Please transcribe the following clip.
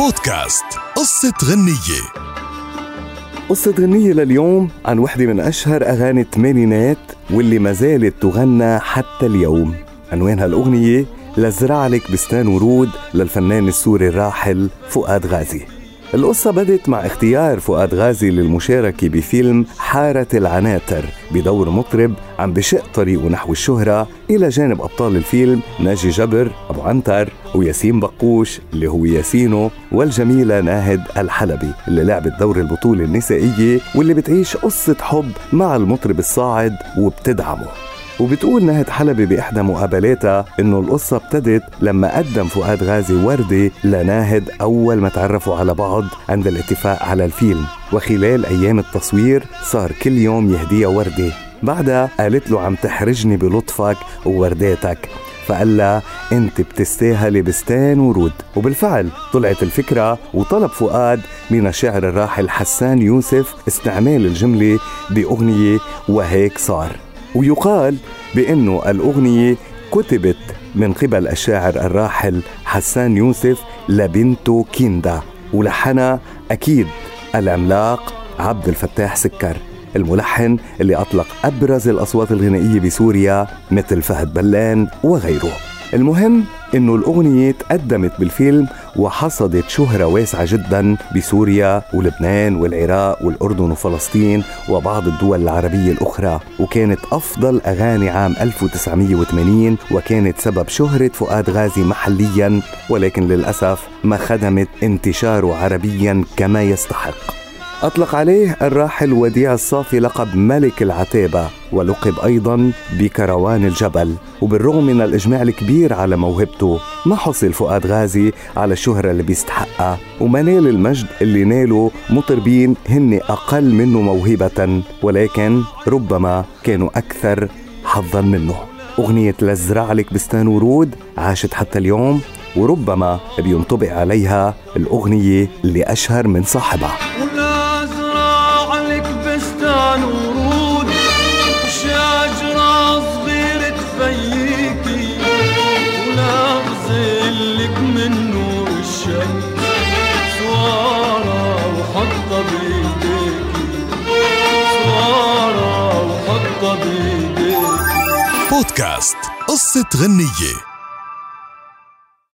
بودكاست قصة غنية. قصة غنية لليوم عن وحدة من أشهر أغاني الثمانينات واللي ما زالت تغنى حتى اليوم. عنوان هالأغنية لزرع لك بستان ورود للفنان السوري الراحل فؤاد غازي. القصة بدت مع اختيار فؤاد غازي للمشاركة بفيلم حارة العناتر بدور مطرب عم بشق طريقه نحو الشهرة إلى جانب أبطال الفيلم ناجي جبر أبو عنتر وياسين بقوش اللي هو ياسينو والجميلة ناهد الحلبي اللي لعبت دور البطولة النسائية واللي بتعيش قصة حب مع المطرب الصاعد وبتدعمه. وبتقول نهد حلبي بإحدى مقابلاتها إنه القصة ابتدت لما قدم فؤاد غازي وردة لناهد أول ما تعرفوا على بعض عند الاتفاق على الفيلم. وخلال أيام التصوير صار كل يوم يهديها وردة بعدها قالت له عم تحرجني بلطفك وورداتك. فقال لها أنت بتستاهلي بستان ورود. وبالفعل طلعت الفكرة وطلب فؤاد من الشاعر الراحل حسان يوسف استعمال الجملة بأغنية وهيك صار. ويقال بأنه الأغنية كتبت من قبل الشاعر الراحل حسان يوسف لبنته كيندا ولحنها أكيد العملاق عبد الفتاح سكر الملحن اللي أطلق أبرز الأصوات الغنائية بسوريا مثل فهد بلان وغيره. المهم إنه الأغنية تقدمت بالفيلم وحصدت شهرة واسعة جدا بسوريا ولبنان والعراق والأردن وفلسطين وبعض الدول العربية الأخرى وكانت أفضل أغاني عام 1980 وكانت سبب شهرة فؤاد غازي محليا ولكن للأسف ما خدمت انتشاره عربيا كما يستحق. أطلق عليه الراحل وديع الصافي لقب ملك العتابة ولقب أيضا بكروان الجبل. وبالرغم من الإجماع الكبير على موهبته ما حصل فؤاد غازي على الشهرة اللي بيستحقها. وما نال المجد اللي ناله مطربين هن أقل منه موهبة ولكن ربما كانوا أكثر حظا منه. أغنية لزرع لك بستان ورود عاشت حتى اليوم وربما بينطبق عليها الأغنية اللي أشهر من صاحبها. بستان ورود وشجرة صغيرة تفيكي ونغزلك من نور الشمس سوارة وحطة بيديكي سوارة وحطة بيديكي. بودكاست قصة غنية.